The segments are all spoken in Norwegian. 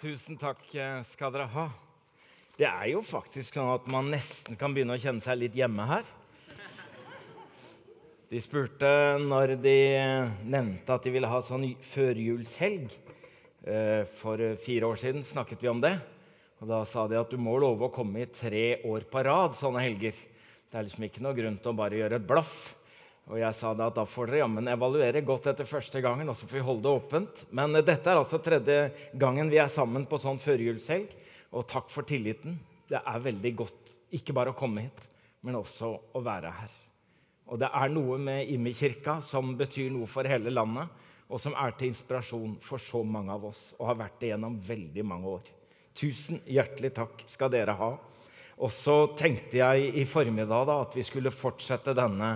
Tusen takk eh, skal dere ha. Det er jo faktisk sånn at man nesten kan begynne å kjenne seg litt hjemme her. De spurte når de nevnte at de ville ha sånn førjulshelg. Eh, for fire år siden snakket vi om det. Og Da sa de at du må love å komme i tre år på rad sånne helger. Det er liksom ikke noe grunn til å bare gjøre et blaff. Og jeg sa da at da får dere jammen evaluere godt etter første gangen, og så får vi holde det åpent. Men eh, dette er altså tredje gangen vi er sammen på sånn førjulshelg. Og takk for tilliten. Det er veldig godt ikke bare å komme hit, men også å være her. Og det er noe med Imi-kirka som betyr noe for hele landet, og som er til inspirasjon for så mange av oss, og har vært det gjennom veldig mange år. Tusen hjertelig takk skal dere ha. Og så tenkte jeg i formiddag da, at vi skulle fortsette denne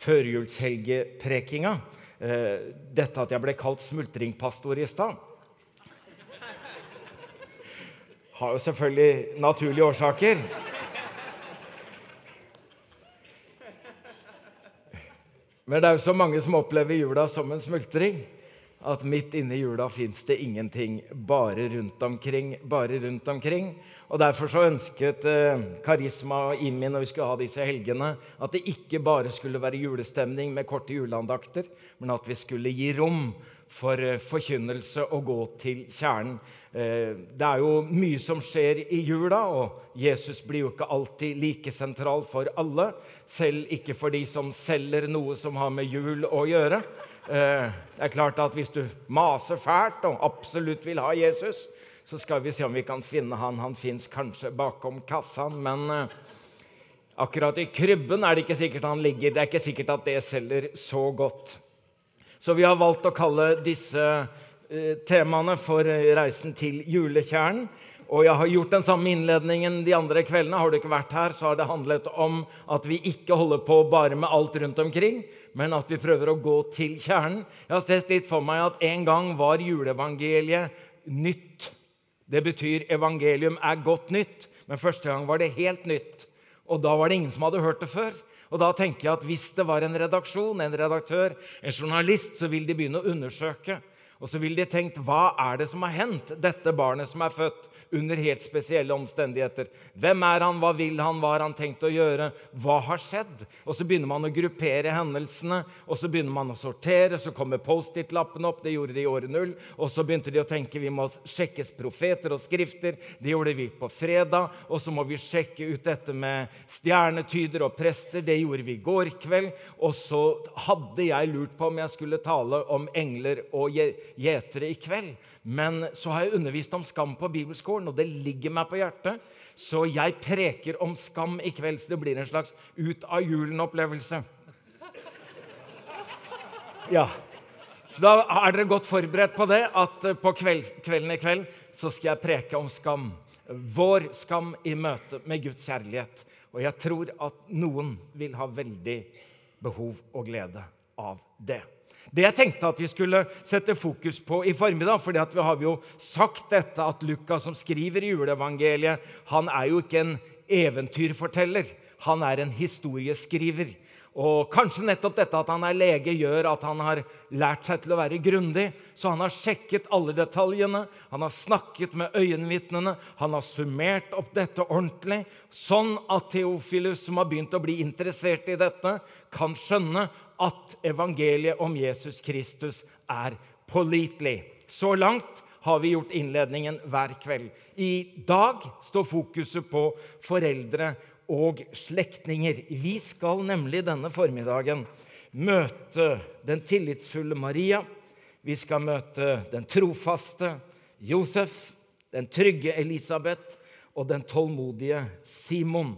førjulshelgeprekinga. Eh, dette at jeg ble kalt smultringpastor i stad, har jo selvfølgelig naturlige årsaker. Men det er jo så mange som opplever jula som en smultring at midt inne i jula fins det ingenting. Bare rundt omkring, bare rundt omkring. Og Derfor så ønsket eh, Karisma og Imi når vi skulle ha disse helgene, at det ikke bare skulle være julestemning med korte juleandakter, men at vi skulle gi rom for eh, forkynnelse og gå til kjernen. Eh, det er jo mye som skjer i jula, og Jesus blir jo ikke alltid like sentral for alle. Selv ikke for de som selger noe som har med jul å gjøre. Eh, det er klart at Hvis du maser fælt og absolutt vil ha Jesus, så skal vi se om vi kan finne han. Han fins kanskje bakom kassaen, men eh, akkurat i krybben er det ikke sikkert han ligger. Det er ikke sikkert at det selger så godt. Så vi har valgt å kalle disse eh, temaene for Reisen til julekjernen. Og jeg har gjort den samme innledningen de andre kveldene. Har du ikke vært her, så har det handlet om at vi ikke holder på bare med alt rundt omkring, men at vi prøver å gå til kjernen. Jeg har sett litt for meg at en gang var juleevangeliet nytt. Det betyr evangelium er godt nytt, men første gang var det helt nytt. Og da var det ingen som hadde hørt det før. Og da tenker jeg at Hvis det var en redaksjon, en redaktør, en journalist, så vil de begynne å undersøke. Og så ville de tenkt hva er det som har hendt dette barnet som er født? under helt spesielle omstendigheter. Hvem er han, hva vil han, hva har han tenkt å gjøre, hva har skjedd? Og Så begynner man å gruppere hendelsene, og så begynner man å sortere. Så kommer Post-It-lappen opp, det gjorde de i året null. Og så begynte de å tenke vi må sjekkes profeter og skrifter. Det gjorde vi på fredag. Og så må vi sjekke ut dette med stjernetyder og prester. Det gjorde vi i går kveld. Og så hadde jeg lurt på om jeg skulle tale om engler og gjetere i kveld. Men så har jeg undervist om skam på bibelskolen og det ligger meg på hjertet. Så jeg preker om skam i kveld, så det blir en slags ut av julen-opplevelse. Ja. Så da er dere godt forberedt på det, at på kvelden i kveld så skal jeg preke om skam. Vår skam i møte med Guds kjærlighet. Og jeg tror at noen vil ha veldig behov og glede av det. Det jeg tenkte at vi skulle sette fokus på i formiddag for vi har jo sagt dette at Lukas, som skriver i juleevangeliet, han er jo ikke en eventyrforteller. Han er en historieskriver. Og Kanskje nettopp dette at han er lege, gjør at han har lært seg til å være grundig. Så han har sjekket alle detaljene, han har snakket med øyenvitnene, han har summert opp dette ordentlig, sånn at Theofilus, som har begynt å bli interessert i dette, kan skjønne at evangeliet om Jesus Kristus er pålitelig. Så langt har vi gjort innledningen hver kveld. I dag står fokuset på foreldre og slektninger. Vi skal nemlig denne formiddagen møte den tillitsfulle Maria. Vi skal møte den trofaste Josef, den trygge Elisabeth og den tålmodige Simon.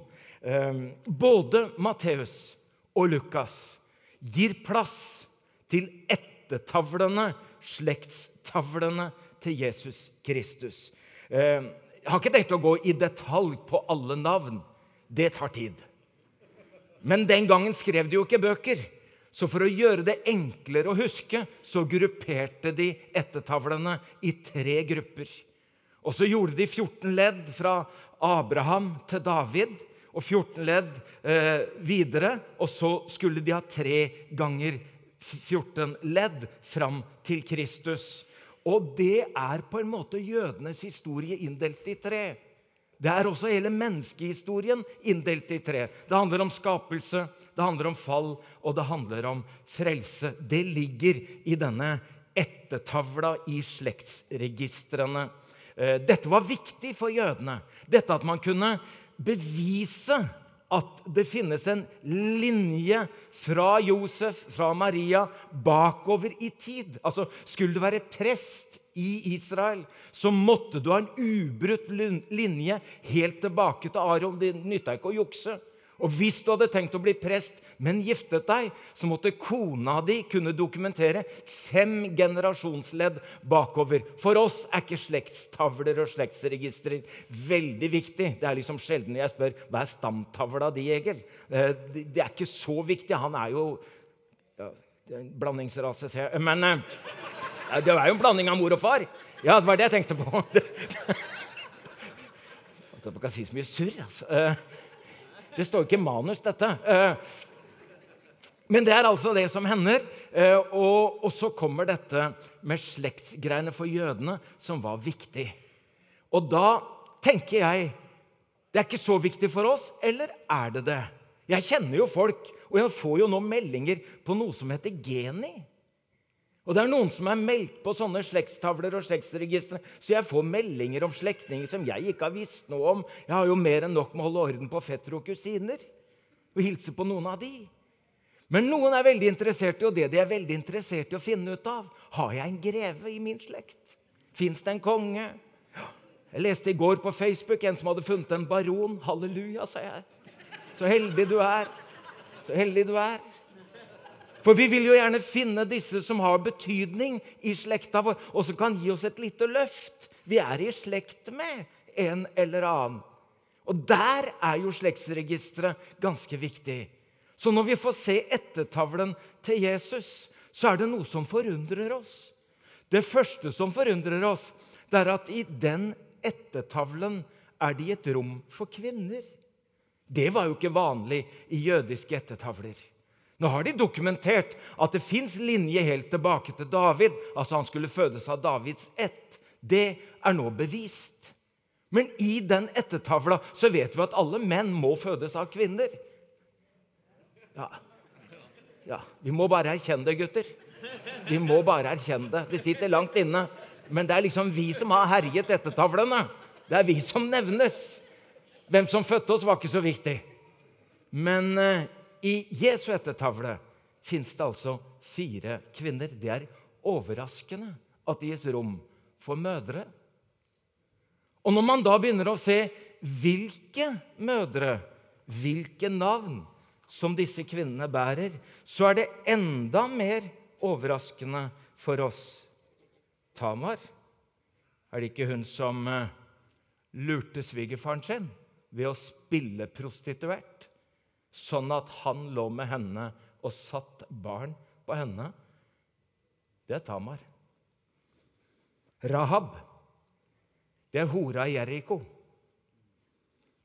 Ehm, både Matteus og Lukas gir plass til ettertavlene, slektstavlene til Jesus Kristus. Ehm, jeg har ikke tenkt å gå i detalj på alle navn. Det tar tid. Men den gangen skrev de jo ikke bøker. Så for å gjøre det enklere å huske, så grupperte de ettertavlene i tre grupper. Og så gjorde de 14 ledd fra Abraham til David og 14 ledd eh, videre. Og så skulle de ha tre ganger 14 ledd fram til Kristus. Og det er på en måte jødenes historie inndelt i tre. Det er også hele menneskehistorien inndelt i tre. Det handler om skapelse, det handler om fall, og det handler om frelse. Det ligger i denne ettertavla i slektsregistrene. Eh, dette var viktig for jødene. Dette at man kunne bevise at det finnes en linje fra Josef, fra Maria, bakover i tid. Altså, Skulle du være prest i Israel, så måtte du ha en ubrutt linje helt tilbake til Aron. Det nytta ikke å jukse. Og hvis du hadde tenkt å bli prest, men giftet deg, så måtte kona di kunne dokumentere fem generasjonsledd bakover. For oss er ikke slektstavler og slektsregistre veldig viktig. Det er liksom sjelden jeg spør hva er stamtavla di, Egil. Eh, det er ikke så viktig. Han er jo ja, blandingsrase, ser jeg. Men eh, det er jo en blanding av mor og far. Ja, det var det jeg tenkte på. At Jeg kan si så mye surr, altså. Eh, det står ikke i manus, dette. Eh, men det er altså det som hender. Eh, og så kommer dette med slektsgreiene for jødene, som var viktig. Og da tenker jeg det er ikke så viktig for oss, eller er det det? Jeg kjenner jo folk, og jeg får jo nå meldinger på noe som heter Geni. Og det er noen som er meldt på sånne slektstavler og slektsregistre, så jeg får meldinger om slektninger som jeg ikke har visst noe om. Jeg har jo mer enn nok med å holde orden på fettere og kusiner og hilse på noen av de. Men noen er veldig interessert i, og det de er veldig interessert i å finne ut av Har jeg en greve i min slekt? Fins det en konge? Jeg leste i går på Facebook en som hadde funnet en baron. Halleluja, sa jeg. Så heldig du er. Så heldig du er. For vi vil jo gjerne finne disse som har betydning i slekta vår, og som kan gi oss et lite løft. Vi er i slekt med en eller annen. Og der er jo slektsregisteret ganske viktig. Så når vi får se ettertavlen til Jesus, så er det noe som forundrer oss. Det første som forundrer oss, det er at i den ettertavlen er det i et rom for kvinner. Det var jo ikke vanlig i jødiske ettertavler. Nå har de dokumentert at det fins linje helt tilbake til David. Altså han skulle fødes av Davids ett. Det er nå bevist. Men i den ettertavla så vet vi at alle menn må fødes av kvinner. Ja. ja. Vi må bare erkjenne det, gutter. Vi må bare erkjenne det. Det sitter langt inne. Men det er liksom vi som har herjet ettertavlene. Det er vi som nevnes. Hvem som fødte oss, var ikke så viktig. Men eh, i Jesu ettertavle fins det altså fire kvinner. Det er overraskende at det gis rom for mødre. Og når man da begynner å se hvilke mødre, hvilke navn som disse kvinnene bærer, så er det enda mer overraskende for oss. Tamar, er det ikke hun som eh, lurte svigerfaren sin ved å spille prostituert? Sånn at han lå med henne og satt barn på henne, det er Tamar. Rahab, det er hora i Jeriko.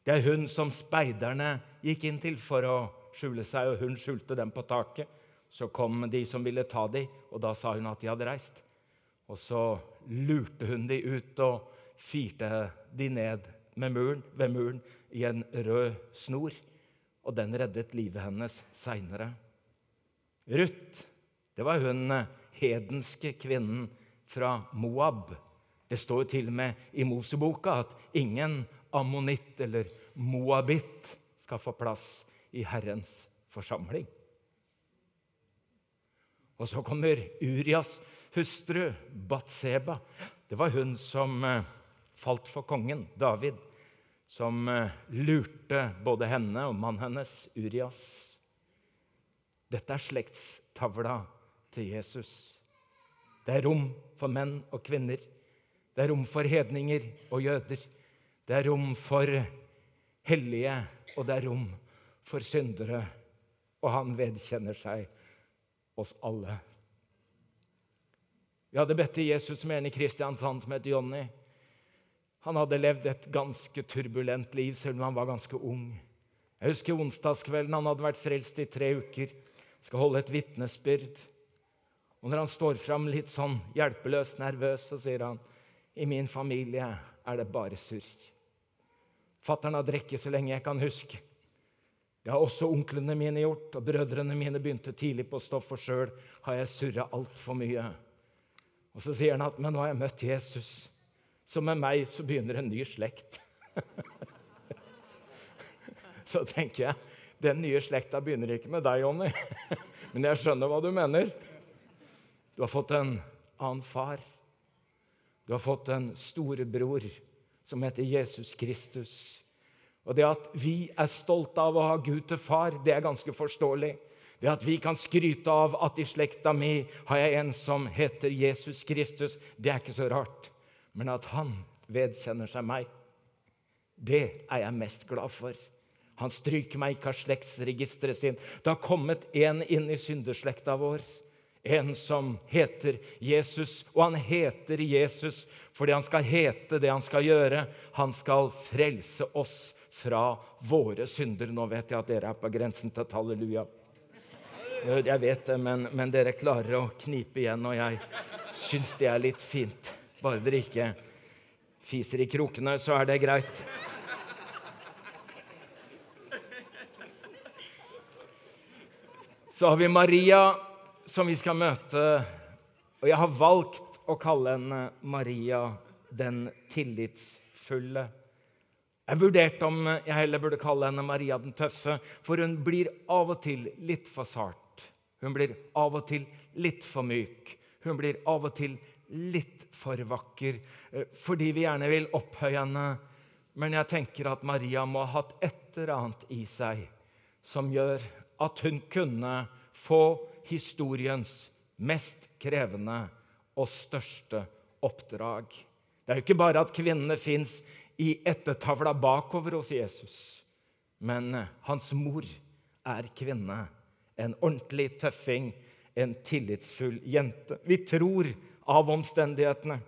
Det er hun som speiderne gikk inn til for å skjule seg, og hun skjulte dem på taket. Så kom de som ville ta dem, og da sa hun at de hadde reist. Og så lurte hun de ut og firte de ned muren, ved muren i en rød snor og den reddet livet hennes seinere. Ruth, det var hun eh, hedenske kvinnen fra Moab. Det står til og med i Moseboka at ingen ammonitt eller moabitt skal få plass i Herrens forsamling. Og så kommer Urias hustru, Batseba. Det var hun som eh, falt for kongen, David som eh, lurte både henne og mannen hennes, Urias. Dette er slektstavla til Jesus. Det er rom for menn og kvinner. Det er rom for hedninger og jøder. Det er rom for hellige, og det er rom for syndere. Og han vedkjenner seg oss alle. Vi hadde bedt til Jesus med en i Kristiansand som het Jonny. Han hadde levd et ganske turbulent liv, selv om han var ganske ung. Jeg husker onsdagskvelden. Han hadde vært frelst i tre uker. Skal holde et vitnesbyrd. Og når han står fram litt sånn hjelpeløs, nervøs, så sier han i min familie er det bare surr. Fattern har drukket så lenge jeg kan huske. Det har også onklene mine gjort, og brødrene mine begynte tidlig på stoff, og sjøl har jeg surra altfor mye. Og så sier han at men nå har jeg møtt Jesus, så med meg så begynner en ny slekt. så tenker jeg den nye slekta begynner ikke med deg, Jonny. men jeg skjønner hva du mener. Du har fått en annen far. Du har fått en storebror som heter Jesus Kristus. Og det at vi er stolte av å ha Gud til far, det er ganske forståelig. Det at vi kan skryte av at i slekta mi har jeg en som heter Jesus Kristus, det er ikke så rart. Men at han vedkjenner seg meg, det er jeg mest glad for. Han stryker meg ikke av slektsregisteret sin. Det har kommet en inn i syndeslekta vår. En som heter Jesus. Og han heter Jesus fordi han skal hete det han skal gjøre. Han skal frelse oss fra våre synder. Nå vet jeg at dere er på grensen til et halleluja. Jeg vet det, men, men dere klarer å knipe igjen, og jeg syns det er litt fint. Bare dere ikke fiser i krokene, så er det greit. Så har vi Maria, som vi skal møte. Og jeg har valgt å kalle henne Maria den tillitsfulle. Jeg vurderte om jeg heller burde kalle henne Maria den tøffe, for hun blir av og til litt for sart. Hun blir av og til litt for myk. Hun blir av og til litt for vakker eh, fordi vi gjerne vil opphøye henne. Men jeg tenker at Maria må ha hatt et eller annet i seg som gjør at hun kunne få historiens mest krevende og største oppdrag. Det er jo ikke bare at kvinnene fins i ettertavla bakover hos Jesus. Men eh, hans mor er kvinne. En ordentlig tøffing, en tillitsfull jente. Vi tror av omstendighetene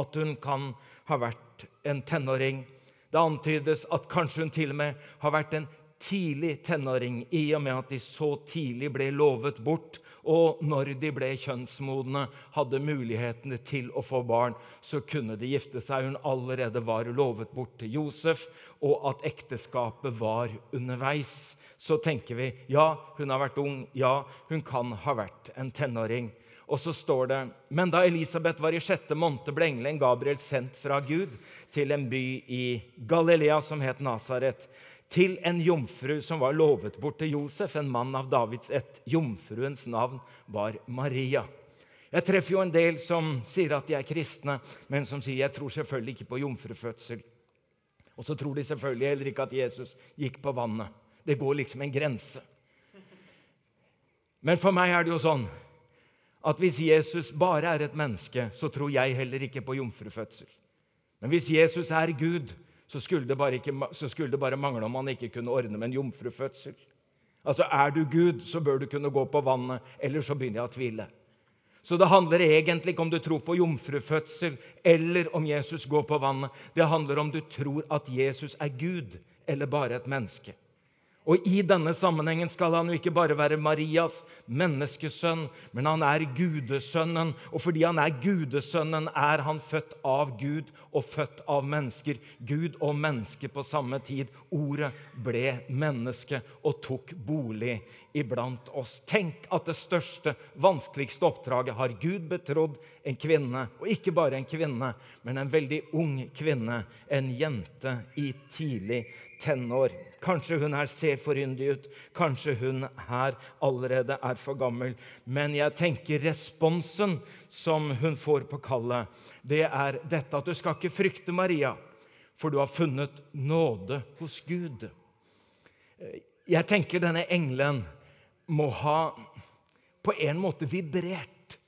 at hun kan ha vært en tenåring. Det antydes at kanskje hun til og med har vært en tidlig tenåring, i og med at de så tidlig ble lovet bort og når de ble kjønnsmodne, hadde mulighetene til å få barn, så kunne de gifte seg. Hun allerede var lovet bort til Josef, og at ekteskapet var underveis. Så tenker vi ja, hun har vært ung. Ja, hun kan ha vært en tenåring. Og så står det Men da Elisabeth var i sjette måned, ble engelen Gabriel sendt fra Gud til en by i Galilea som het Nasaret til en jomfru som var lovet bort til Josef, en mann av Davids ett. Jomfruens navn var Maria. Jeg treffer jo en del som sier at de er kristne, men som sier jeg tror selvfølgelig ikke på jomfrufødsel. Og så tror de selvfølgelig heller ikke at Jesus gikk på vannet. Det går liksom en grense. Men for meg er det jo sånn at hvis Jesus bare er et menneske, så tror jeg heller ikke på jomfrufødsel. Men hvis Jesus er Gud, så skulle, det bare ikke, skulle det bare mangle om han ikke kunne ordne med en jomfrufødsel. Altså, Er du Gud, så bør du kunne gå på vannet, eller så begynner jeg å tvile. Så det handler egentlig ikke om du tror på jomfrufødsel eller om Jesus går på vannet. Det handler om du tror at Jesus er Gud eller bare et menneske. Og I denne sammenhengen skal han jo ikke bare være Marias menneskesønn, men han er gudesønnen. Og fordi han er gudesønnen, er han født av Gud og født av mennesker. Gud og menneske på samme tid. Ordet ble menneske og tok bolig iblant oss. Tenk at det største, vanskeligste oppdraget har Gud betrodd en kvinne. Og ikke bare en kvinne, men en veldig ung kvinne. En jente i tidlig tenår. Kanskje hun her ser for yndig ut. Kanskje hun her allerede er for gammel. Men jeg tenker responsen som hun får på kallet, det er dette at du skal ikke frykte Maria, for du har funnet nåde hos Gud. Jeg tenker denne engelen må ha på en måte vibrert.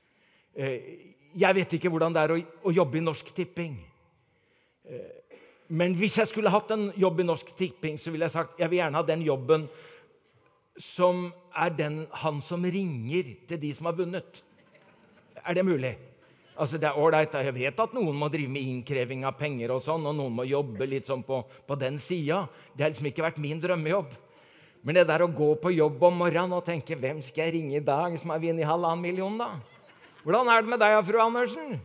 Jeg vet ikke hvordan det er å jobbe i Norsk Tipping. Men hvis jeg skulle hatt en jobb i Norsk Tipping, så ville jeg sagt jeg vil gjerne ha den jobben som er den han som ringer til de som har vunnet. Er det mulig? Altså, det er ålreit. Jeg vet at noen må drive med innkreving av penger, og sånn, og noen må jobbe litt sånn på, på den sida. Det har liksom ikke vært min drømmejobb. Men det der å gå på jobb om morgenen og tenke 'Hvem skal jeg ringe i dag som har vunnet halvannen million', da? 'Hvordan er det med deg, fru Andersen?'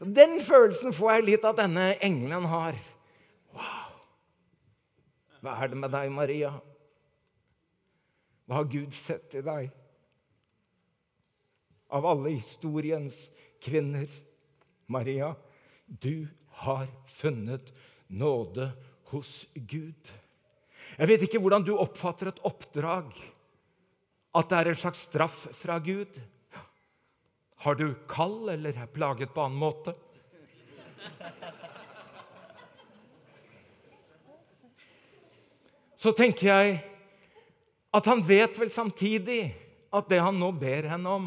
Den følelsen får jeg litt at denne engelen har. Wow! Hva er det med deg, Maria? Hva har Gud sett i deg? Av alle historiens kvinner, Maria, du har funnet nåde hos Gud. Jeg vet ikke hvordan du oppfatter et oppdrag. At det er en slags straff fra Gud. Har du kall eller er plaget på annen måte? Så tenker jeg at han vet vel samtidig at det han nå ber henne om,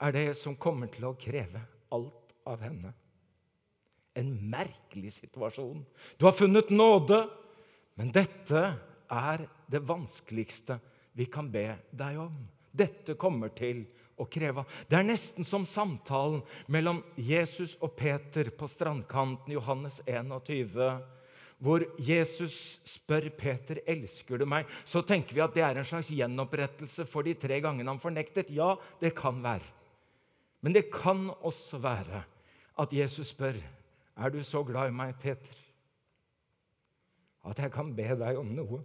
er det som kommer til å kreve alt av henne. En merkelig situasjon. Du har funnet nåde, men dette er det vanskeligste vi kan be deg om. Dette kommer til å kreve. Det er nesten som samtalen mellom Jesus og Peter på strandkanten Johannes 21, hvor Jesus spør Peter elsker du meg, så tenker vi at det er en slags gjenopprettelse for de tre gangene han fornektet. Ja, det kan være. Men det kan også være at Jesus spør er du så glad i meg, Peter, at jeg kan be deg om noe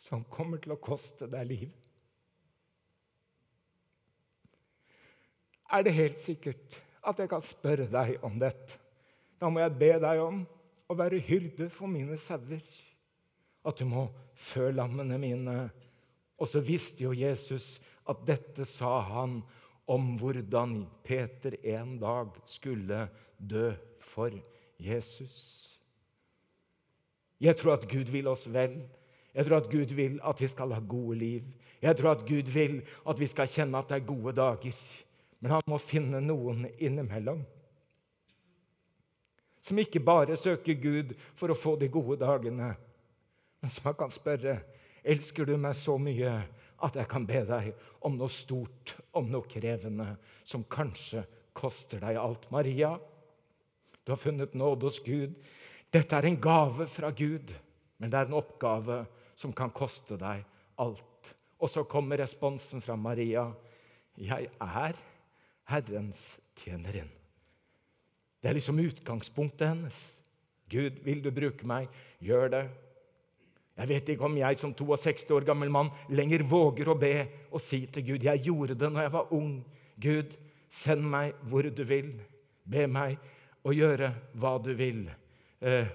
som kommer til å koste deg livet? Er det helt sikkert at jeg kan spørre deg om dette. Da må jeg be deg om å være hyrde for mine sauer. At du må fø lammene mine. Og så visste jo Jesus at dette sa han om hvordan Peter en dag skulle dø for Jesus. Jeg tror at Gud vil oss vel. Jeg tror at Gud vil at vi skal ha gode liv. Jeg tror at Gud vil at vi skal kjenne at det er gode dager. Men han må finne noen innimellom som ikke bare søker Gud for å få de gode dagene, men som han kan spørre elsker du meg så mye at jeg kan be deg om noe stort, om noe krevende, som kanskje koster deg alt. Maria, du har funnet nåde hos Gud. Dette er en gave fra Gud, men det er en oppgave som kan koste deg alt. Og så kommer responsen fra Maria. Jeg er Herrens tjenerin. Det er liksom utgangspunktet hennes. Gud, vil du bruke meg? Gjør det. Jeg vet ikke om jeg som 62 år gammel mann lenger våger å be og si til Gud Jeg gjorde det når jeg var ung. Gud, send meg hvor du vil. Be meg å gjøre hva du vil. Eh,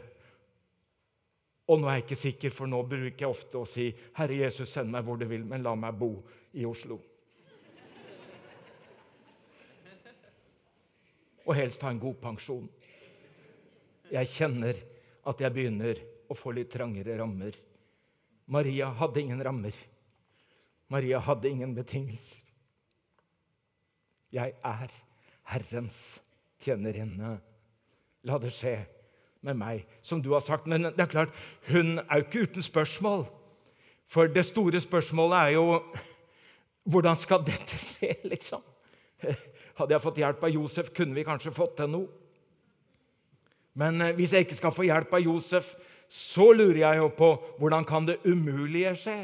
og nå er jeg ikke sikker, for nå bruker jeg ofte å si Herre Jesus, send meg hvor du vil, men la meg bo i Oslo. Og helst ha en god pensjon. Jeg kjenner at jeg begynner å få litt trangere rammer. Maria hadde ingen rammer. Maria hadde ingen betingelser. Jeg er Herrens tjenerinne. La det skje med meg, som du har sagt. Men det er klart, hun er jo ikke uten spørsmål. For det store spørsmålet er jo hvordan skal dette skje, liksom? Hadde jeg fått hjelp av Josef, kunne vi kanskje fått til noe. Men eh, hvis jeg ikke skal få hjelp av Josef, så lurer jeg jo på hvordan kan det umulige skje?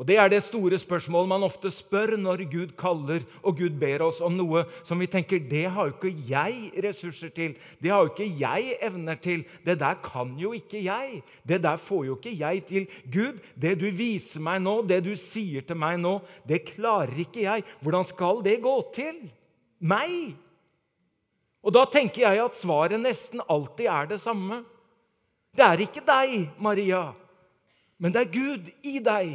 Og Det er det store spørsmålet man ofte spør når Gud kaller og Gud ber oss om noe som vi tenker det har jo ikke jeg ressurser til, det har jo ikke jeg evner til, det der kan jo ikke jeg, det der får jo ikke jeg til. Gud, det du viser meg nå, det du sier til meg nå, det klarer ikke jeg. Hvordan skal det gå til? meg. Og da tenker jeg at svaret nesten alltid er det samme. Det er ikke deg, Maria, men det er Gud i deg.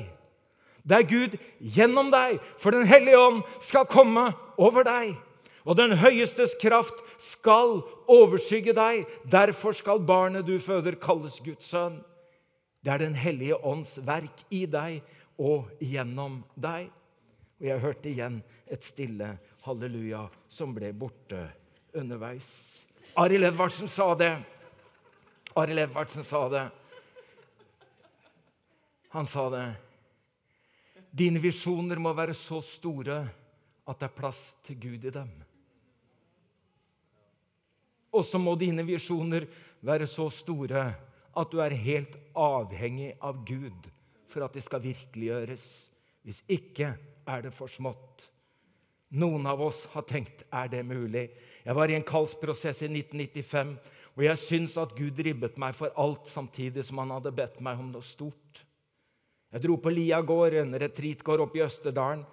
Det er Gud gjennom deg, for Den hellige ånd skal komme over deg. Og den høyestes kraft skal overskygge deg. Derfor skal barnet du føder, kalles Guds sønn. Det er Den hellige ånds verk i deg og gjennom deg. Og jeg hørte igjen et stille halleluja som ble borte underveis. Arild Edvardsen sa det. Arild Edvardsen sa det. Han sa det. Dine visjoner må være så store at det er plass til Gud i dem. Og så må dine visjoner være så store at du er helt avhengig av Gud for at de skal virkeliggjøres. Hvis ikke er det for smått. Noen av oss har tenkt er det mulig? Jeg var i en kallsprosess i 1995 hvor jeg syns at Gud ribbet meg for alt samtidig som han hadde bedt meg om noe stort. Jeg dro på Liagård, en retreatgård oppe i Østerdalen,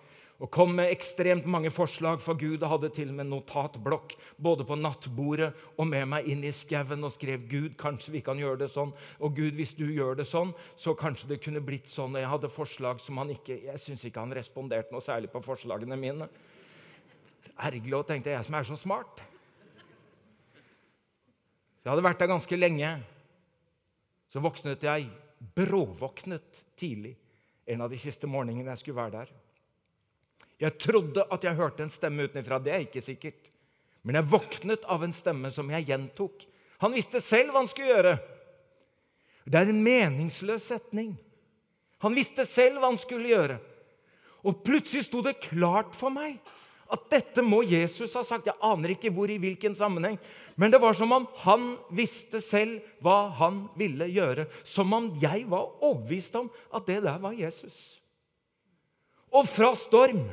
og kom med ekstremt mange forslag for Gud og hadde til og med notatblokk både på nattbordet og med meg inn i skauen og skrev Gud, kanskje vi kan gjøre det sånn. Og Gud, hvis du gjør det sånn, så kanskje det kunne blitt sånn. Og jeg hadde forslag som han ikke Jeg syns ikke han responderte noe særlig på forslagene mine. Ergerlig, tenkte jeg som er så smart. Jeg hadde vært der ganske lenge. Så våknet jeg, bråvåknet tidlig en av de siste morgenene jeg skulle være der. Jeg trodde at jeg hørte en stemme utenfra. Det er ikke sikkert. Men jeg våknet av en stemme som jeg gjentok. Han visste selv hva han skulle gjøre. Det er en meningsløs setning. Han visste selv hva han skulle gjøre. Og plutselig sto det klart for meg at dette må Jesus ha sagt. Jeg aner ikke hvor i hvilken sammenheng. Men det var som om han visste selv hva han ville gjøre. Som om jeg var overbevist om at det der var Jesus. Og fra storm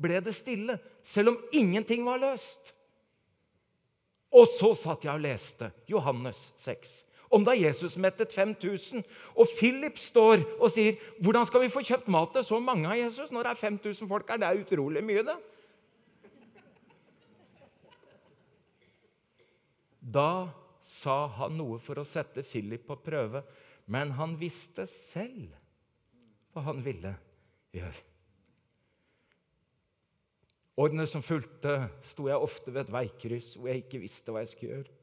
ble det stille, selv om ingenting var løst. Og så satt jeg og leste Johannes 6 om da Jesus mettet 5000. Og Philip står og sier, 'Hvordan skal vi få kjøpt mat til så mange av Jesus?' Når det er 5000 folk her, det er utrolig mye, det. Da sa han noe for å sette Philip på prøve, men han visste selv hva han ville gjøre. Årene som fulgte, sto jeg ofte ved et veikryss hvor jeg ikke visste hva jeg skulle gjøre.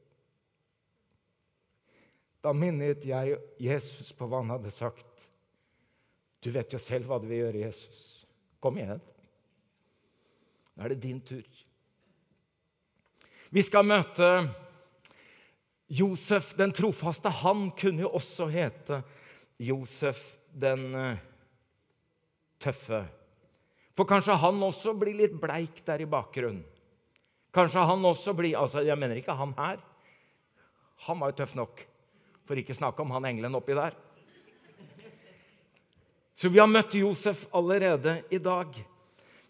Da minnet jeg Jesus på hva han hadde sagt. Du vet jo selv hva du vil gjøre, Jesus. Kom igjen. Nå er det din tur. Vi skal møte Josef den trofaste. Han kunne jo også hete Josef den eh, tøffe. For kanskje han også blir litt bleik der i bakgrunnen. Kanskje han også blir altså Jeg mener ikke han her. Han var jo tøff nok. For ikke snakke om han engelen oppi der. Så vi har møtt Josef allerede i dag.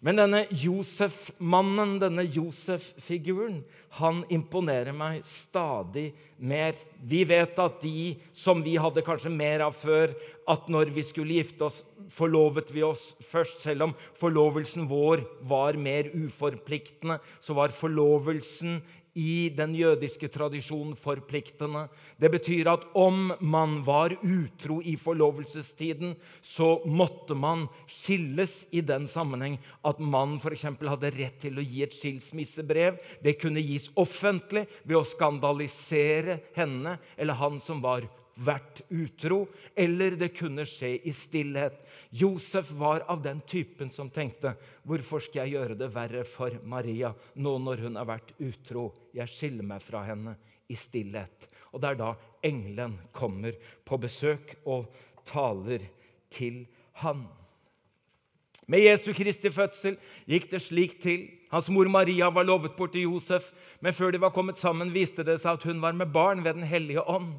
Men denne Josef-mannen, denne Josef-figuren, han imponerer meg stadig mer. Vi vet at de som vi hadde kanskje mer av før, at når vi skulle gifte oss, forlovet vi oss først. Selv om forlovelsen vår var mer uforpliktende, så var forlovelsen i den jødiske tradisjonen forpliktende. Det betyr at om man var utro i forlovelsestiden, så måtte man skilles i den sammenheng at mannen f.eks. hadde rett til å gi et skilsmissebrev. Det kunne gis offentlig ved å skandalisere henne eller han som var vært utro, eller det kunne skje i stillhet. Josef var av den typen som tenkte hvorfor skal jeg gjøre det verre for Maria nå når hun har vært utro? Jeg skiller meg fra henne i stillhet. Og det er da engelen kommer på besøk og taler til han. Med Jesu Kristi fødsel gikk det slik til. Hans mor Maria var lovet bort til Josef, men før de var kommet sammen, viste det seg at hun var med barn ved Den hellige ånd.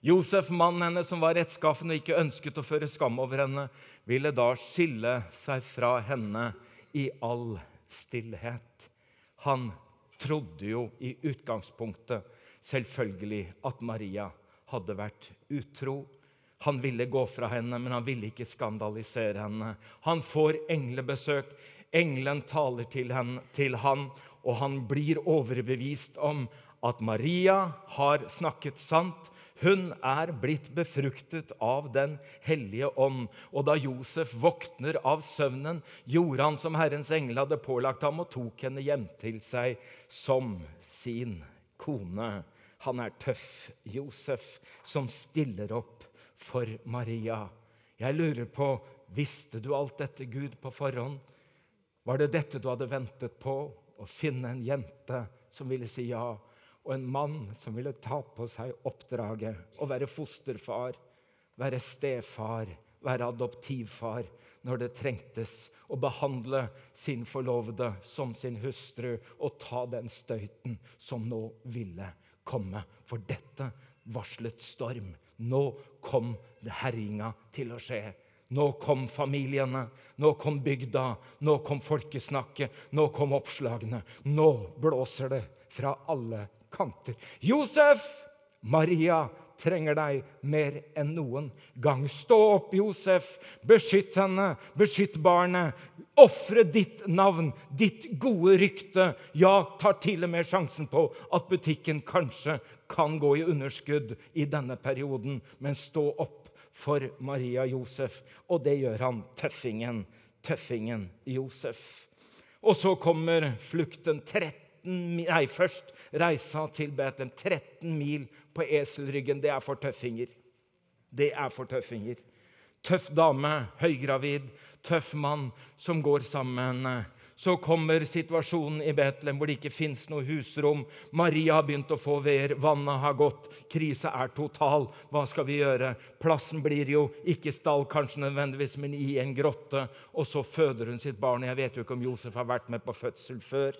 Josef, mannen hennes som var rettskaffen og ikke ønsket å føre skam over henne, ville da skille seg fra henne i all stillhet. Han trodde jo i utgangspunktet selvfølgelig at Maria hadde vært utro. Han ville gå fra henne, men han ville ikke skandalisere henne. Han får englebesøk. Engelen taler til, henne, til han, og han blir overbevist om at Maria har snakket sant hun er blitt befruktet av Den hellige ånd. Og da Josef våkner av søvnen, gjorde han som Herrens engel hadde pålagt ham, og tok henne hjem til seg som sin kone. Han er tøff, Josef, som stiller opp for Maria. Jeg lurer på visste du alt dette, Gud, på forhånd? Var det dette du hadde ventet på? Å finne en jente som ville si ja? Og en mann som ville ta på seg oppdraget å være fosterfar, være stefar, være adoptivfar når det trengtes, å behandle sin forlovede som sin hustru og ta den støyten som nå ville komme. For dette varslet storm. Nå kom herjinga til å skje. Nå kom familiene, nå kom bygda, nå kom folkesnakket, nå kom oppslagene. Nå blåser det fra alle kanter. Josef! Maria trenger deg mer enn noen gang. Stå opp, Josef. Beskytt henne. Beskytt barnet. Ofre ditt navn, ditt gode rykte. Ja, tar til og med sjansen på at butikken kanskje kan gå i underskudd i denne perioden, men stå opp for Maria Josef. Og det gjør han, tøffingen, tøffingen Josef. Og så kommer flukten 13 Nei, først reisa til Betlehem. 13 mil på eselryggen. Det er for tøffinger. Det er for tøffinger. Tøff dame, høygravid, tøff mann som går sammen så kommer situasjonen i Betlehem hvor det ikke fins noe husrom. Maria har begynt å få veer, vannet har gått, krisa er total. Hva skal vi gjøre? Plassen blir jo ikke stall, kanskje nødvendigvis, men i en grotte. Og så føder hun sitt barn. Jeg vet jo ikke om Josef har vært med på fødsel før.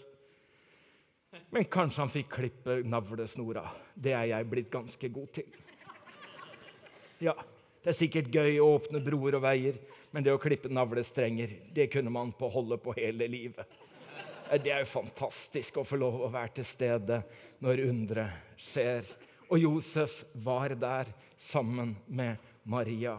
Men kanskje han fikk klippe navlesnora. Det er jeg blitt ganske god til. Ja, det er sikkert gøy å åpne broer og veier, men det å klippe navlestrenger, det kunne man på holde på hele livet. Det er jo fantastisk å få lov å være til stede når underet skjer. Og Josef var der sammen med Maria.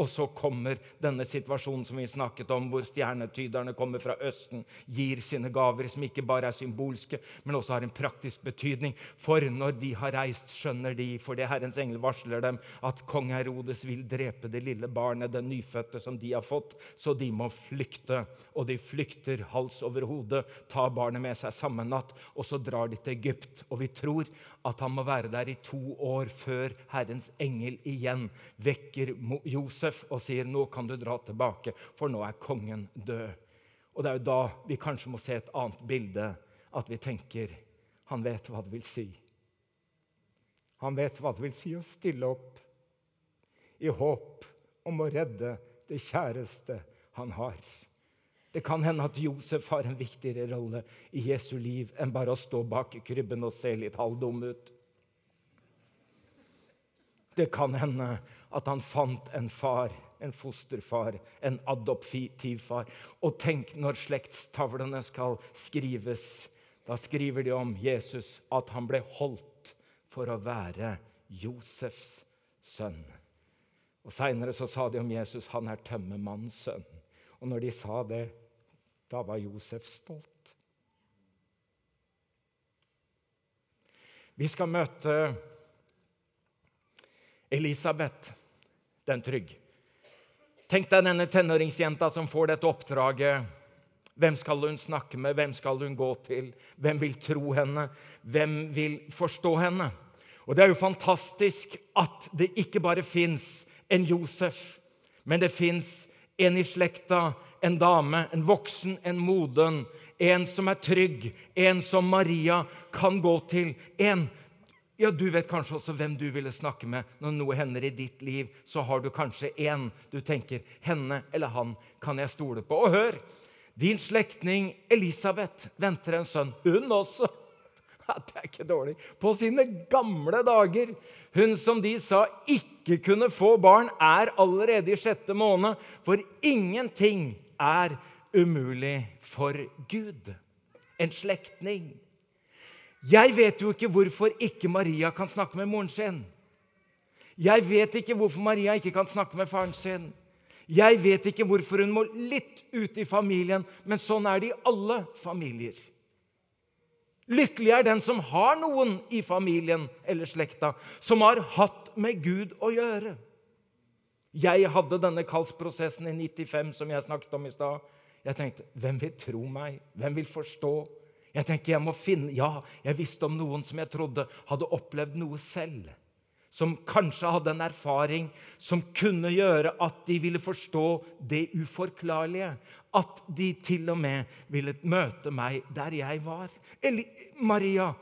Og så kommer denne situasjonen som vi snakket om, hvor stjernetyderne kommer fra Østen, gir sine gaver, som ikke bare er symbolske, men også har en praktisk betydning. For når de har reist, skjønner de, for det Herrens engel varsler dem, at kong Herodes vil drepe det lille barnet, den nyfødte, som de har fått, så de må flykte. Og de flykter hals over hode, tar barnet med seg samme natt, og så drar de til Egypt. Og vi tror at han må være der i to år før Herrens engel igjen vekker Josef Josef og sier nå kan du dra tilbake, for nå er kongen død. Og Det er jo da vi kanskje må se et annet bilde, at vi tenker han vet hva det vil si. Han vet hva det vil si å stille opp i håp om å redde det kjæreste han har. Det kan hende at Josef har en viktigere rolle i Jesu liv enn bare å stå bak krybben og se litt halvdum ut. Det kan hende at han fant en far, en fosterfar, en adoptivfar. Og tenk når slektstavlene skal skrives. Da skriver de om Jesus at han ble holdt for å være Josefs sønn. Og Seinere sa de om Jesus han er tømmermannens sønn. Og når de sa det, da var Josef stolt. Vi skal møte Elisabeth den trygg. Tenk deg denne tenåringsjenta som får dette oppdraget. Hvem skal hun snakke med? Hvem skal hun gå til? Hvem vil tro henne? Hvem vil forstå henne? Og Det er jo fantastisk at det ikke bare fins en Josef, men det fins en i slekta, en dame, en voksen, en moden, en som er trygg, en som Maria kan gå til, en ja, Du vet kanskje også hvem du ville snakke med når noe hender i ditt liv. Så har du kanskje én du tenker henne eller han kan jeg stole på. Og hør! Din slektning Elisabeth venter en sønn. Hun også. Det er ikke dårlig. På sine gamle dager. Hun som de sa ikke kunne få barn, er allerede i sjette måned. For ingenting er umulig for Gud. En slektning. Jeg vet jo ikke hvorfor ikke Maria kan snakke med moren sin. Jeg vet ikke hvorfor Maria ikke kan snakke med faren sin. Jeg vet ikke hvorfor hun må litt ut i familien, men sånn er det i alle familier. Lykkelig er den som har noen i familien eller slekta som har hatt med Gud å gjøre. Jeg hadde denne kallsprosessen i 95, som jeg snakket om i stad. Jeg tenkte hvem vil tro meg? Hvem vil forstå? Jeg tenker jeg må finne, ja, jeg visste om noen som jeg trodde hadde opplevd noe selv. Som kanskje hadde en erfaring som kunne gjøre at de ville forstå det uforklarlige. At de til og med ville møte meg der jeg var. Eller Maria,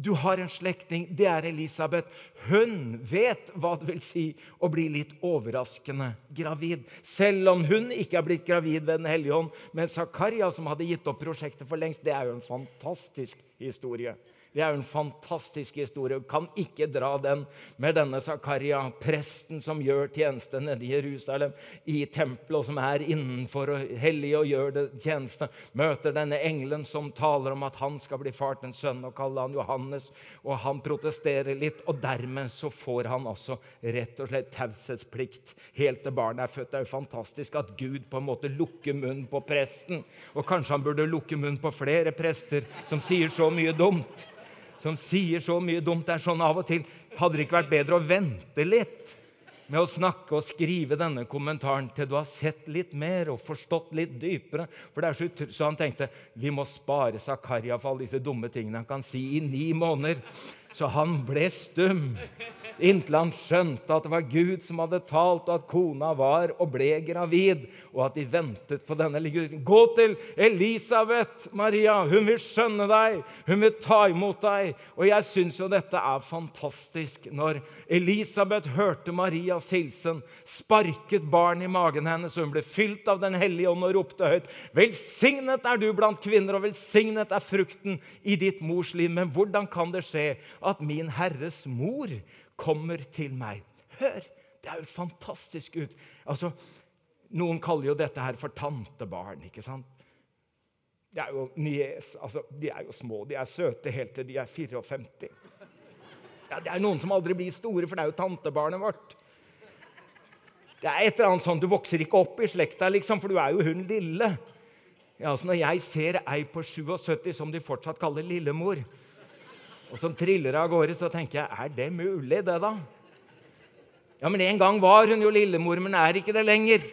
du har en slektning, det er Elisabeth. Hun vet hva det vil si å bli litt overraskende gravid. Selv om hun ikke er blitt gravid ved Den hellige ånd. Men Zakaria, som hadde gitt opp prosjektet for lengst, det er jo en fantastisk historie. Det er jo en fantastisk historie. Kan ikke dra den med denne Zakaria, presten som gjør tjeneste nede i Jerusalem, i tempelet, og som er innenfor og hellig og gjør det tjeneste. Møter denne engelen som taler om at han skal bli far til en sønn, og kaller han Johannes. Og han protesterer litt, og dermed så får han altså rett og slett taushetsplikt helt til barnet er født. Det er jo fantastisk at Gud på en måte lukker munnen på presten. Og kanskje han burde lukke munnen på flere prester som sier så mye dumt som sier så mye dumt. Det er sånn av og til Hadde det ikke vært bedre å vente litt med å snakke og skrive denne kommentaren til du har sett litt mer og forstått litt dypere? For det er Så, så han tenkte vi må spare Zakaria for alle disse dumme tingene han kan si i ni måneder. Så han ble stum inntil han skjønte at det var Gud som hadde talt, og at kona var og ble gravid, og at de ventet på denne gutten. Gå til Elisabeth, Maria. Hun vil skjønne deg. Hun vil ta imot deg. Og jeg syns jo dette er fantastisk. Når Elisabeth hørte Marias hilsen, sparket barn i magen hennes, og hun ble fylt av Den hellige ånd og ropte høyt. Velsignet er du blant kvinner, og velsignet er frukten i ditt mors liv. Men hvordan kan det skje at min Herres mor kommer til meg. Hør! Det er jo fantastisk ut. Altså, noen kaller jo dette her for tantebarn. ikke sant? Det er jo nies, altså, De er jo små. De er søte helt til de er 54. Ja, det er noen som aldri blir store, for det er jo tantebarnet vårt. Det er et eller annet sånn, Du vokser ikke opp i slekta, liksom, for du er jo hun lille. Ja, altså Når jeg ser ei på 77 som de fortsatt kaller lillemor, og som triller av gårde, så tenker jeg er det mulig, det, da? Ja, men En gang var hun jo lillemor, men er ikke det lenger.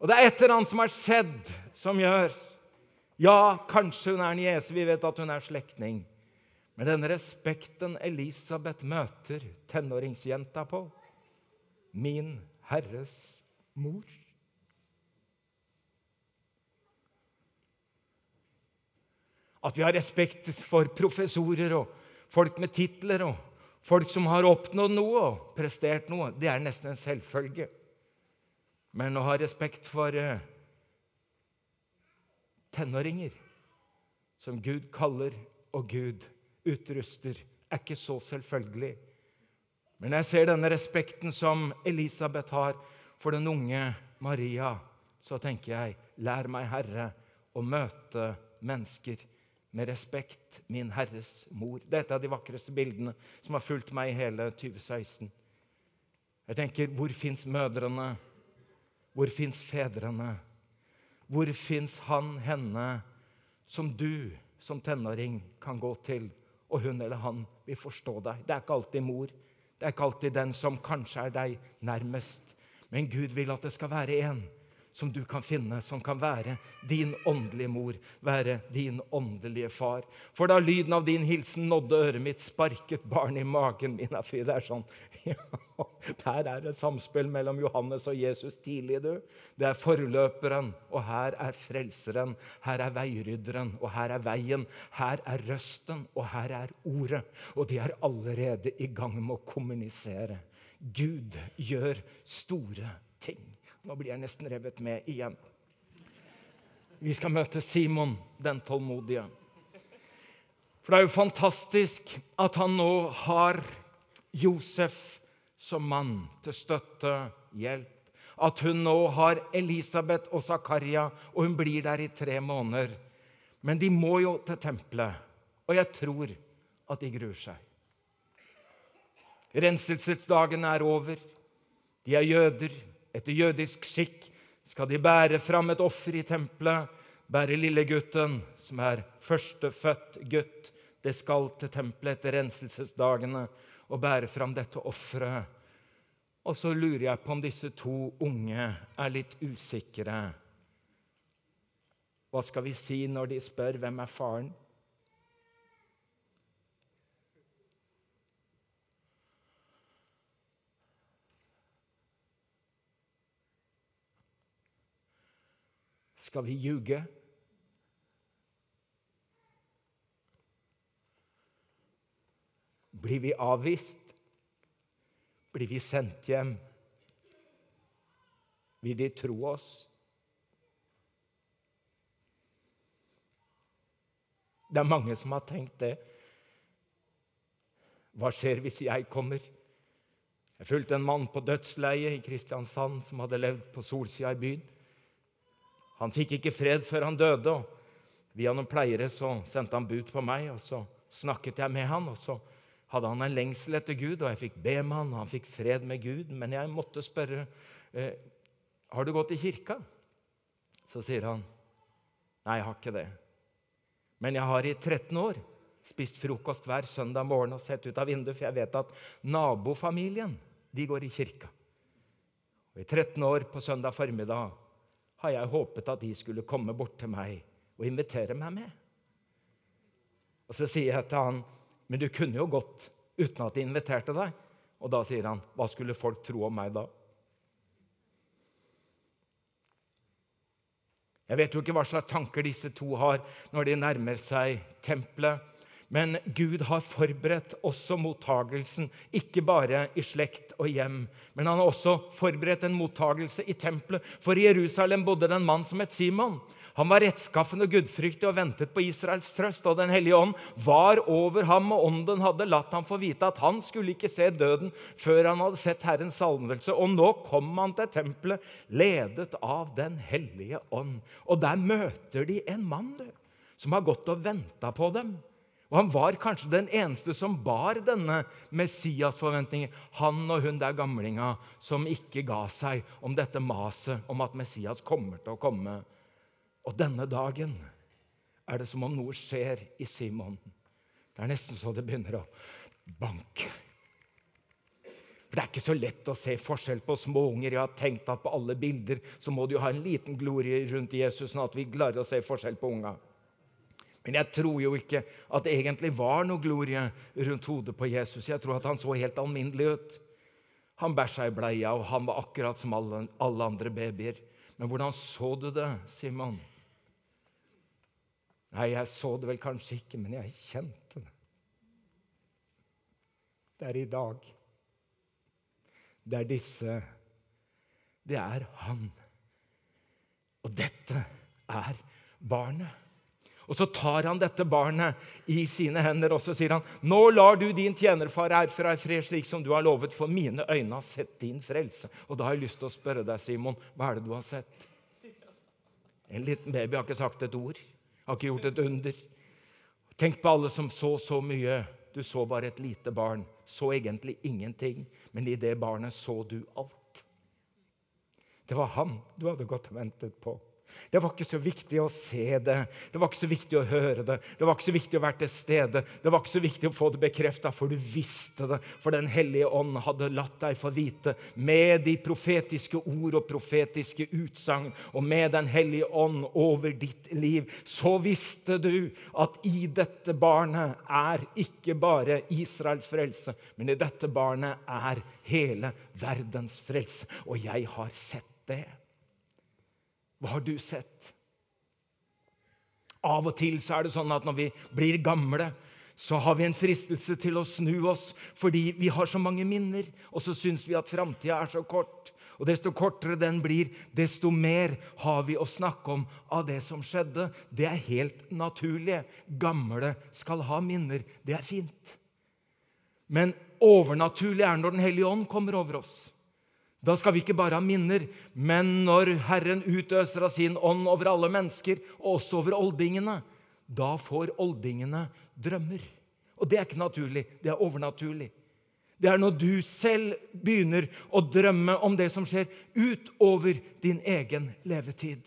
Og det er et eller annet som har skjedd, som gjør Ja, kanskje hun er niese, vi vet at hun er slektning. Men den respekten Elisabeth møter tenåringsjenta på Min Herres mor. At vi har respekt for professorer og folk med titler og folk som har oppnådd noe og prestert noe, det er nesten en selvfølge. Men å ha respekt for uh, tenåringer, som Gud kaller og Gud utruster, er ikke så selvfølgelig. Men jeg ser denne respekten som Elisabeth har for den unge Maria, så tenker jeg, lær meg, Herre, å møte mennesker med respekt, min Herres mor. Det er de vakreste bildene som har fulgt meg i hele 2016. Jeg tenker, hvor fins mødrene? Hvor fins fedrene? Hvor fins han, henne, som du som tenåring kan gå til, og hun eller han vil forstå deg? Det er ikke alltid mor. Det er ikke alltid den som kanskje er deg nærmest. Men Gud vil at det skal være en som du kan finne, som kan være din åndelige mor, være din åndelige far. For da lyden av din hilsen nådde øret mitt, sparket barn i magen min. Det er sånn, ja, Der er det samspill mellom Johannes og Jesus tidlig. du. Det er forløperen, og her er frelseren. Her er veirydderen, og her er veien. Her er røsten, og her er ordet. Og de er allerede i gang med å kommunisere. Gud gjør store ting. Nå blir jeg nesten revet med igjen. Vi skal møte Simon den tålmodige. For det er jo fantastisk at han nå har Josef som mann til støtte, hjelp. At hun nå har Elisabeth og Zakaria, og hun blir der i tre måneder. Men de må jo til tempelet, og jeg tror at de gruer seg. Renselsesdagen er over. De er jøder. Etter jødisk skikk skal de bære fram et offer i tempelet. Bære lillegutten, som er førstefødt gutt. Det skal til tempelet etter renselsesdagene og bære fram dette offeret. Og så lurer jeg på om disse to unge er litt usikre. Hva skal vi si når de spør hvem er faren? Skal vi ljuge? Blir vi avvist? Blir vi sendt hjem? Vil de tro oss? Det er mange som har tenkt det. Hva skjer hvis jeg kommer? Jeg fulgte en mann på dødsleiet i Kristiansand som hadde levd på solsida i byen. Han fikk ikke fred før han døde. og Via noen pleiere så sendte han bud på meg, og så snakket jeg med han, og så hadde han en lengsel etter Gud, og jeg fikk be med han, og han fikk fred med Gud. Men jeg måtte spørre eh, har du gått i kirka. Så sier han nei, jeg har ikke det. Men jeg har i 13 år spist frokost hver søndag morgen og sett ut av vinduet, for jeg vet at nabofamilien de går i kirka. Og I 13 år på søndag formiddag har jeg håpet at de skulle komme bort til meg og invitere meg med. Og Så sier jeg til han, men du kunne jo gått uten at de inviterte deg. Og da sier han, hva skulle folk tro om meg da? Jeg vet jo ikke hva slags tanker disse to har når de nærmer seg tempelet. Men Gud har forberedt også mottagelsen, ikke bare i slekt og hjem. Men han har også forberedt en mottagelse i tempelet. For i Jerusalem bodde det en mann som het Simon. Han var rettskaffen og gudfryktig og ventet på Israels trøst. Og Den hellige ånd var over ham, og ånden hadde latt ham få vite at han skulle ikke se døden før han hadde sett Herrens salvelse. Og nå kom han til tempelet, ledet av Den hellige ånd. Og der møter de en mann du, som har gått og venta på dem. Og Han var kanskje den eneste som bar denne Messias-forventningen. Han og hun der gamlinga som ikke ga seg om dette maset om at Messias kommer til å komme. Og denne dagen er det som om noe skjer i Simon. Det er nesten så det begynner å banke. For Det er ikke så lett å se forskjell på små unger. Jeg har tenkt at på alle bilder så må du ha en liten glorie rundt Jesus, sånn at vi klarer å se forskjell på unga. Men jeg tror jo ikke at det egentlig var noe glorie rundt hodet på Jesus. Jeg tror at han så helt alminnelig ut. Han bæsja i bleia, og han var akkurat som alle, alle andre babyer. Men hvordan så du det, Simon? Nei, jeg så det vel kanskje ikke, men jeg kjente det. Det er i dag. Det er disse Det er han. Og dette er barnet. Og Så tar han dette barnet i sine hender og så sier han, 'Nå lar du din tjenerfar herfra i fred, slik som du har lovet, for mine øyne har sett din frelse.' Og Da har jeg lyst til å spørre deg, Simon, hva er det du har sett? En liten baby har ikke sagt et ord, har ikke gjort et under. Tenk på alle som så så mye. Du så bare et lite barn. Så egentlig ingenting, men i det barnet så du alt. Det var han du hadde gått og ventet på. Det var ikke så viktig å se det, det var ikke så viktig å høre det, det var ikke så viktig å være til stede, det var ikke så viktig å få det bekrefta, for du visste det. For Den hellige ånd hadde latt deg få vite med de profetiske ord og profetiske utsagn, og med Den hellige ånd over ditt liv, så visste du at i dette barnet er ikke bare Israels frelse, men i dette barnet er hele verdens frelse. Og jeg har sett det. Hva har du sett? Av og til så er det sånn at når vi blir gamle, så har vi en fristelse til å snu oss fordi vi har så mange minner, og så syns vi at framtida er så kort. Og Desto kortere den blir, desto mer har vi å snakke om av det som skjedde. Det er helt naturlig. Gamle skal ha minner. Det er fint. Men overnaturlig er når Den hellige ånd kommer over oss. Da skal vi ikke bare ha minner, men når Herren utøser av sin ånd over alle mennesker, og også over oldingene, da får oldingene drømmer. Og det er ikke naturlig, det er overnaturlig. Det er når du selv begynner å drømme om det som skjer utover din egen levetid.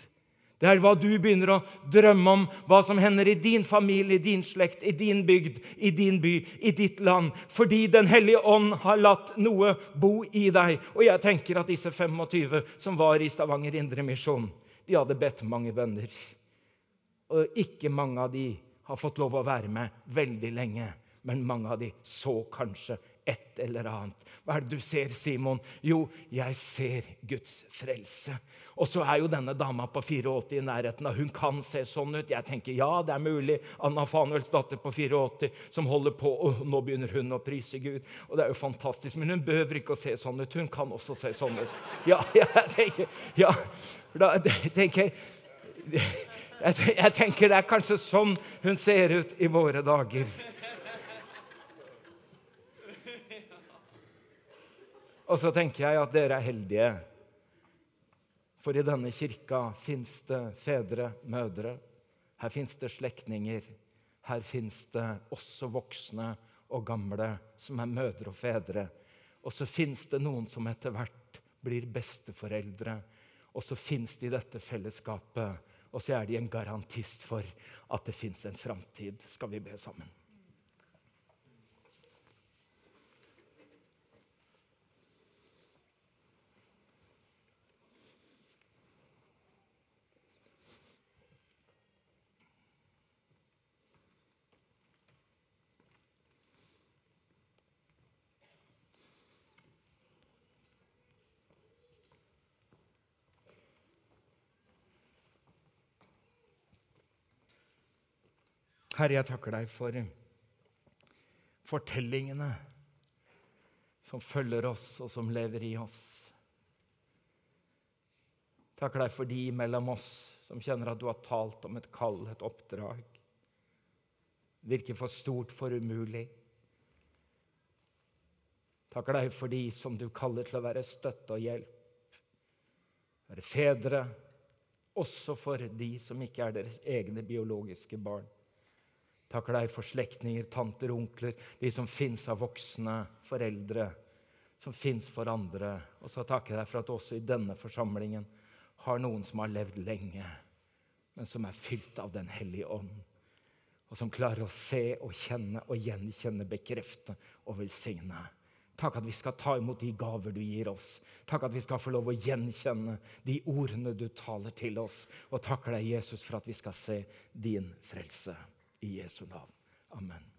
Det er hva du begynner å drømme om, hva som hender i din familie, i din slekt, i din bygd, i din by, i ditt land. Fordi Den hellige ånd har latt noe bo i deg. Og jeg tenker at disse 25 som var i Stavanger Indremisjon, de hadde bedt mange bønner. Og ikke mange av de har fått lov å være med veldig lenge. Men mange av de så kanskje et eller annet. Hva er det du ser, Simon? Jo, jeg ser Guds frelse. Og så er jo denne dama på 84 i nærheten av. Hun kan se sånn ut. Jeg tenker ja, det er mulig. Anna Fanuels datter på 84 som holder på, og nå begynner hun å prise Gud. Og det er jo fantastisk. Men hun behøver ikke å se sånn ut. Hun kan også se sånn ut. Ja, jeg tenker, ja, da tenker jeg jeg, tenker det er kanskje sånn hun ser ut i våre dager. Og så tenker jeg at dere er heldige. For i denne kirka fins det fedre, mødre. Her fins det slektninger. Her fins det også voksne og gamle som er mødre og fedre. Og så fins det noen som etter hvert blir besteforeldre. Og så fins de i dette fellesskapet, og så er de en garantist for at det fins en framtid. Skal vi be sammen? Herre, jeg takker deg for fortellingene som følger oss, og som lever i oss. Takker deg for de mellom oss som kjenner at du har talt om et kall, et oppdrag. Virker for stort, for umulig. Takker deg for de som du kaller til å være støtte og hjelp. Være fedre, også for de som ikke er deres egne biologiske barn. Takker deg for slektninger, tanter, onkler, de som fins av voksne, foreldre, som fins for andre. Og så takker jeg deg for at også i denne forsamlingen har noen som har levd lenge, men som er fylt av Den hellige ånd. Og som klarer å se og kjenne og gjenkjenne, bekrefte og velsigne. Takk at vi skal ta imot de gaver du gir oss. Takk at vi skal få lov å gjenkjenne de ordene du taler til oss. Og takker deg, Jesus, for at vi skal se din frelse. I Jesu navn. Amen.